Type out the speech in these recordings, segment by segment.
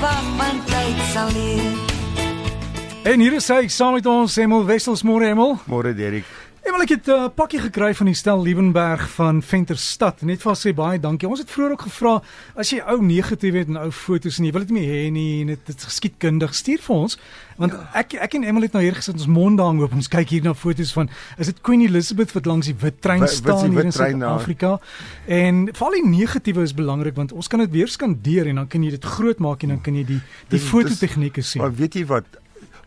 wat van tyd sal leer. En hier is hy saam met ons Hemel Wessels môre Hemel. Môre Derek. Emel ek het 'n uh, pakkie gekry van die stel Liebenberg van Venterstad. Net vir sê baie dankie. Ons het vroeër ook gevra as jy ou negatief het en ou foto's en jy wil dit nie hê nie en dit is geskiedkundig stuur vir ons. Want ja. ek ek en Emel het nou hier gesit ons monde hang oop. Ons kyk hier na foto's van is dit Queen Elizabeth wat langs die wit trein staan hier in Suid-Afrika. En veral die negatiewe is belangrik want ons kan dit weer skandeer en dan kan jy dit groot maak en dan kan jy die die fototegnieke sien. Maar weet jy wat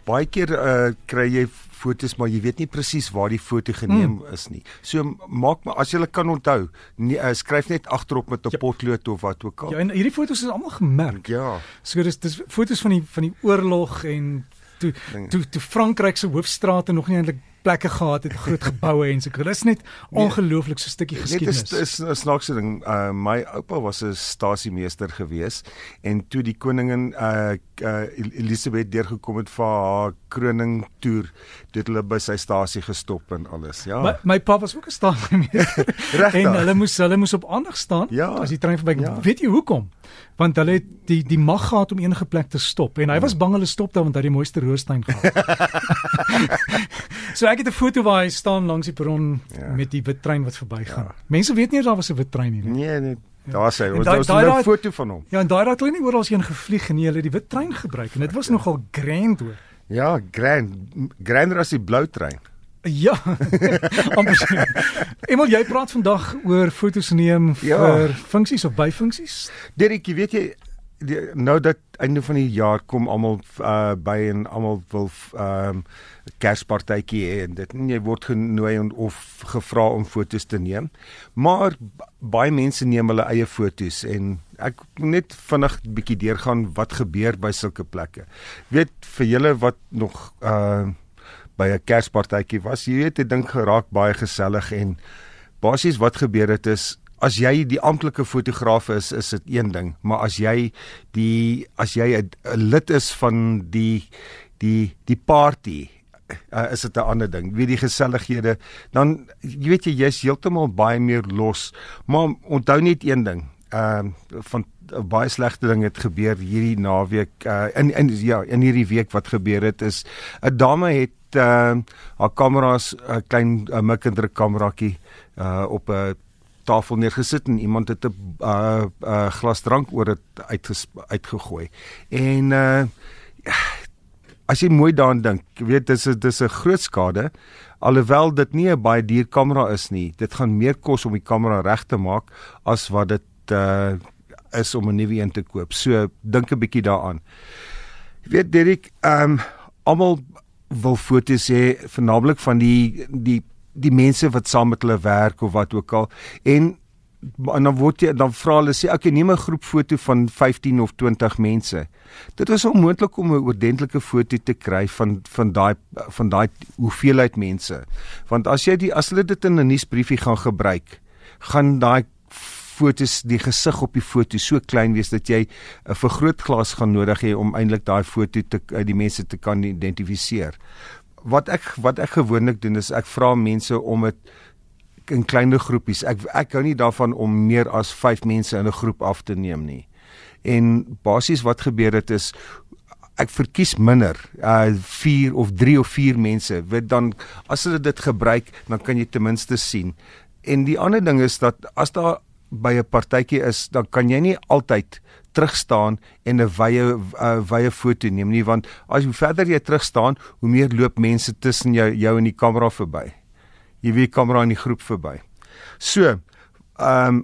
baie keer uh, kry jy fotos maar jy weet nie presies waar die foto geneem mm. is nie. So maak maar as jy kan onthou, nie, uh, skryf net agterop met 'n ja. potlood of wat ook al. Ja, en hierdie fotos is almal gemerk. Ja. So dis dis fotos van die van die oorlog en toe toe toe Frankryk se hoofstrate nog nie eintlik plekke gehad het, groot geboue en so. Dit is net nee. ongelooflik so 'n stukkie geskiedenis. Dit is 'n snaakse ding. Uh my oupa was 'n stasiemeester gewees en toe die koningin uh, uh Elisabeth deurgekom het vir haar kroning toer, het hulle by sy stasie gestop en alles. Ja. My, my pa was ook 'n stasiemeester. en hulle moes hulle moes op aandag staan ja. as die trein verbykom. Ja. Weet jy hoekom? Want hulle het die die mag gehad om enige plek te stop en hy was bang hulle stop daar want hy het die mooiste roostyn gehad. so ek het 'n foto waar hy staan langs die perron ja. met die wit trein wat verbygaan. Ja. Mense weet nie daar was 'n wit trein nie. Nee, nee. Ja. Daar sê ons daar's 'n foto van hom. Ja, en daai raak hulle nie oral heen gevlieg nie. Hulle het die wit trein gebruik en dit was ja. nogal grand hoor. Ja, grand. Grander as die blou trein. Ja. Emel, jy praat vandag oor fotos neem ja. vir funksies of byfunksies? Derek, jy weet jy die, nou dat einde van die jaar kom almal uh, by en almal wil ehm um, Kerspartytjie hê en dit en jy word genooi en of gevra om fotos te neem. Maar baie mense neem hulle eie fotos en ek net vinnig bietjie deurgaan wat gebeur by sulke plekke. Weet vir julle wat nog uh by 'n Kerspartytjie was, jy weet, dit dink geraak baie gesellig en basies wat gebeur het is as jy die amptelike fotograaf is, is dit een ding, maar as jy die as jy 'n lid is van die die die party uh, is dit 'n ander ding. Wie die gesellighede, dan jy weet jy jy's heeltemal baie meer los. Maar onthou net een ding. Ehm uh, van uh, baie slegte ding het gebeur hierdie naweek uh, in in ja, in hierdie week wat gebeur het is 'n dame het uh, haar kameras 'n uh, klein uh, mikindruk kameratjie uh, op 'n tafel neergesit en iemand het 'n uh, uh, glas drank oor dit uitgegooi. En uh as jy mooi daaraan dink, weet dis dis 'n groot skade alhoewel dit nie 'n baie duur kamera is nie. Dit gaan meer kos om die kamera reg te maak as wat dit uh is om 'n nuwe een te koop. So dink 'n bietjie daaraan. Jy weet Dirk, ehm um, almal wil foto's hê vernaamlik van die die die mense wat saam met hulle werk of wat ook al en en dan word jy dan vra hulle sê ek neem 'n groep foto van 15 of 20 mense. Dit is onmoontlik om 'n oordentlike foto te kry van van daai van daai hoeveelheid mense. Want as jy die as hulle dit in 'n nuusbriefie gaan gebruik, gaan daai fotos die gesig op die foto so klein wees dat jy 'n vergrootglas gaan nodig hê om eintlik daai foto te die mense te kan identifiseer. Wat ek wat ek gewoonlik doen is ek vra mense om dit in kleiner groepies. Ek ek hou nie daarvan om meer as 5 mense in 'n groep af te neem nie. En basies wat gebeur het is ek verkies minder, uh 4 of 3 of 4 mense. Wat dan as hulle dit gebruik, dan kan jy ten minste sien. En die ander ding is dat as daar by 'n partytjie is, dan kan jy nie altyd terugstaan en 'n wye uh, wye foto neem nie want as hoe verder jy terugstaan, hoe meer loop mense tussen jou jou en die kamera verby jy weet kamera in die groep verby. So, ehm um,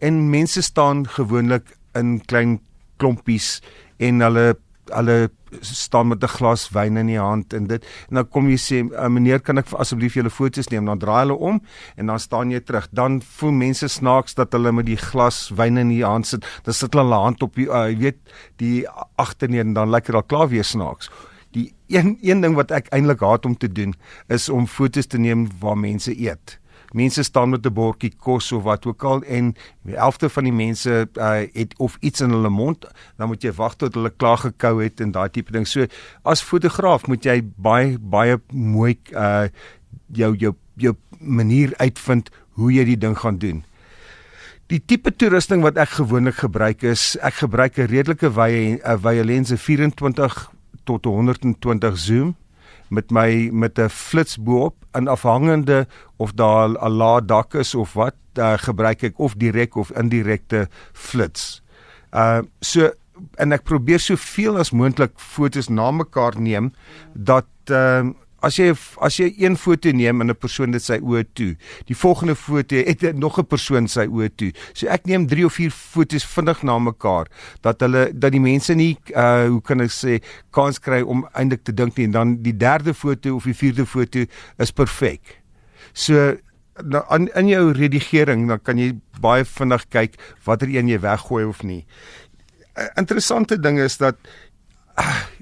en mense staan gewoonlik in klein klompies en hulle hulle staan met 'n glas wyn in die hand en dit en dan kom jy sê uh, meneer kan ek asseblief julle foto's neem? Dan draai hulle om en dan staan jy terug. Dan voel mense snaaks dat hulle met die glas wyn in die hand sit. Dan sit hulle hulle hand op uh, jy weet die agterneer en dan lekker al klaar weer snaaks. Die een een ding wat ek eintlik haat om te doen is om fotos te neem waar mense eet. Mense staan met 'n bordjie kos of wat ook al en die helfte van die mense uh, het of iets in hulle mond, dan moet jy wag tot hulle klaar gekou het en daai tipe ding. So as fotograaf moet jy baie baie mooi uh jou jou jou manier uitvind hoe jy die ding gaan doen. Die tipe toerusting wat ek gewoonlik gebruik is ek gebruik 'n redelike wye 'n wye lens 24 tot 120 zoom met my met 'n flits bo-op en afhangende of daar 'n lae dak is of wat uh, gebruik ek of direk of indirekte flits. Uh so en ek probeer soveel as moontlik fotos na mekaar neem dat ehm uh, as jy as jy een foto neem en 'n persoon dit sy oë toe, die volgende foto het nog 'n persoon sy oë toe. So ek neem 3 of 4 fotos vinnig na mekaar dat hulle dat die mense nie uh hoe kan ek sê kans kry om eintlik te dink nie en dan die derde foto of die vierde foto is perfek. So nou in, jou redigering dan kan jy baie vinnig kyk watter een jy weggooi of nie. 'n Interessante ding is dat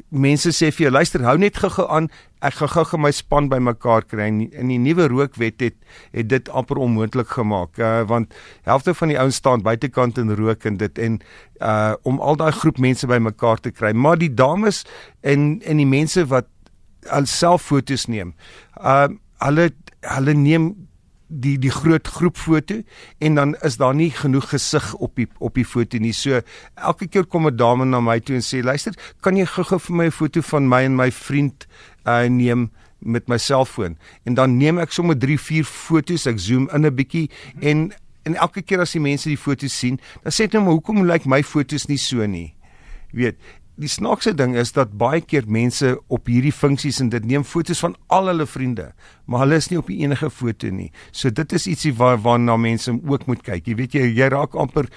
mense sê vir jou luister hou net gou-gou aan. Ek gaan gou-gou my span bymekaar kry. En in die nuwe rookwet het het dit amper onmoontlik gemaak uh, want helfte van die ouens staan buitekant en rook en dit en uh, om al daai groep mense bymekaar te kry. Maar die dames en en die mense wat alself fotos neem uh, hulle hulle neem die die groot groep foto en dan is daar nie genoeg gesig op die op die foto nie. So elke keer kom 'n dame na my toe en sê luister, kan jy gou-gou vir my 'n foto van my en my vriend uh neem met my selfoon en dan neem ek sommer 3 4 fotos, ek zoom in 'n bietjie en en elke keer as die mense die foto's sien, dan sê ek net maar hoekom lyk my foto's nie so nie. Weet, die snaakse ding is dat baie keer mense op hierdie funksies en dit neem fotos van al hulle vriende, maar hulle is nie op die enige foto nie. So dit is ietsie waar waarna mense ook moet kyk. Jy weet jy jy raak amper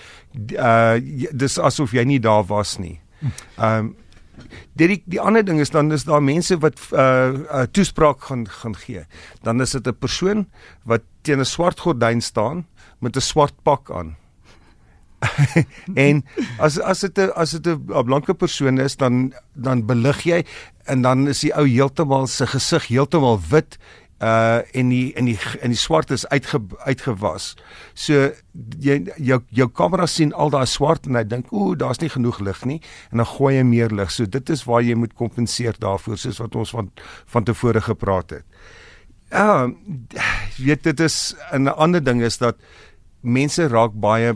uh dis asof jy nie daar was nie. Um, die die ander ding is dan is daar mense wat uh, uh toespraak gaan gaan gee. Dan is dit 'n persoon wat teen 'n swart gordyn staan met 'n swart pak aan. en as as dit 'n as dit 'n blanke persoon is dan dan belig jy en dan is die ou heeltemal se gesig heeltemal wit uh en die en die en die swart is uitge, uitgewas. So jy jou jou kamera sien al daai swart en hy dink ooh daar's nie genoeg lig nie en dan gooi hy meer lig. So dit is waar jy moet kompenseer daarvoor soos wat ons van van tevore gepraat het. Ja, weet dit is 'n ander ding is dat mense raak baie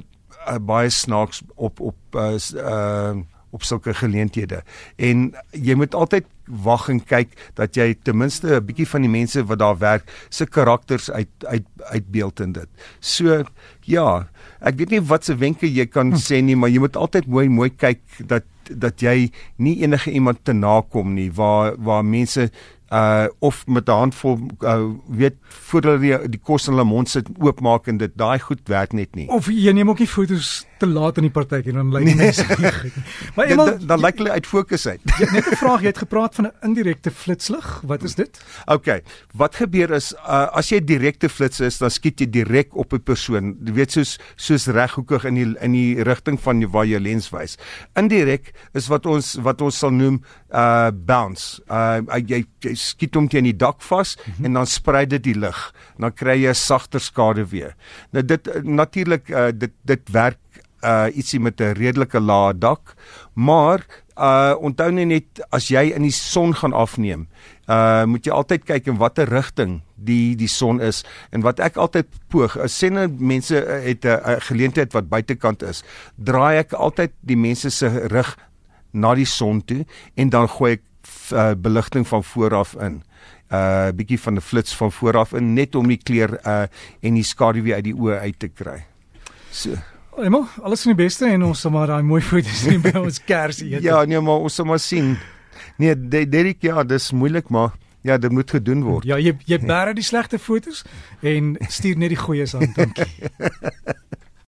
uh, baie snaaks op op uh, uh op sulke geleenthede. En jy moet altyd wag en kyk dat jy ten minste 'n bietjie van die mense wat daar werk se karakters uit uit uitbeeld in dit. So ja, ek weet nie wat se wenke jy kan hm. sê nie, maar jy moet altyd mooi mooi kyk dat dat jy nie enige iemand te nakom nie waar waar mense uh of met 'n handvol uh, weet voor hulle die, die kos in hulle mond sit oopmaak en dit daai goed werk net nie. Of jy neem ook nie fotos te laat in die partytjie dan lyk nee. mense nie goed. Maar eendag dan, dan lyk hulle uit fokus uit. Jy net 'n vraag, jy het gepraat van 'n indirekte flitslig. Wat is dit? OK. Wat gebeur is uh, as jy direkte flits is, dan skiet jy direk op 'n persoon. Jy weet soos soos reghoekig in die in die rigting van waar jou lens wys. Indirek is wat ons wat ons sal noem uh bounce. Uh jy, jy skiet hom teen die dak vas mm -hmm. en dan sprei dit die lig. Dan kry jy 'n sagter skade weer. Nou dit natuurlik uh, dit dit werk uh ietsie met 'n redelike lae dak, maar uh onthou net as jy in die son gaan afneem, uh moet jy altyd kyk in watter rigting die die son is en wat ek altyd poog, as sê nou mense het 'n geleentheid wat buitekant is, draai ek altyd die mense se rug na die son toe en dan gooi ek uh, beligting van vooraf in. 'n uh, bietjie van 'n flits van vooraf in net om die kleur uh en die skaduwee uit die oë uit te kry. So Emo, alles van die beste en ons sal maar daai mooi foto's sien by ons kersie eet. Ja, nee, maar ons sal maar sien. Nee, Derek, ja, dis moeilik maar ja, dit moet gedoen word. Ja, jy jy bære die slegte foto's en stuur net die goeies aan, dankie.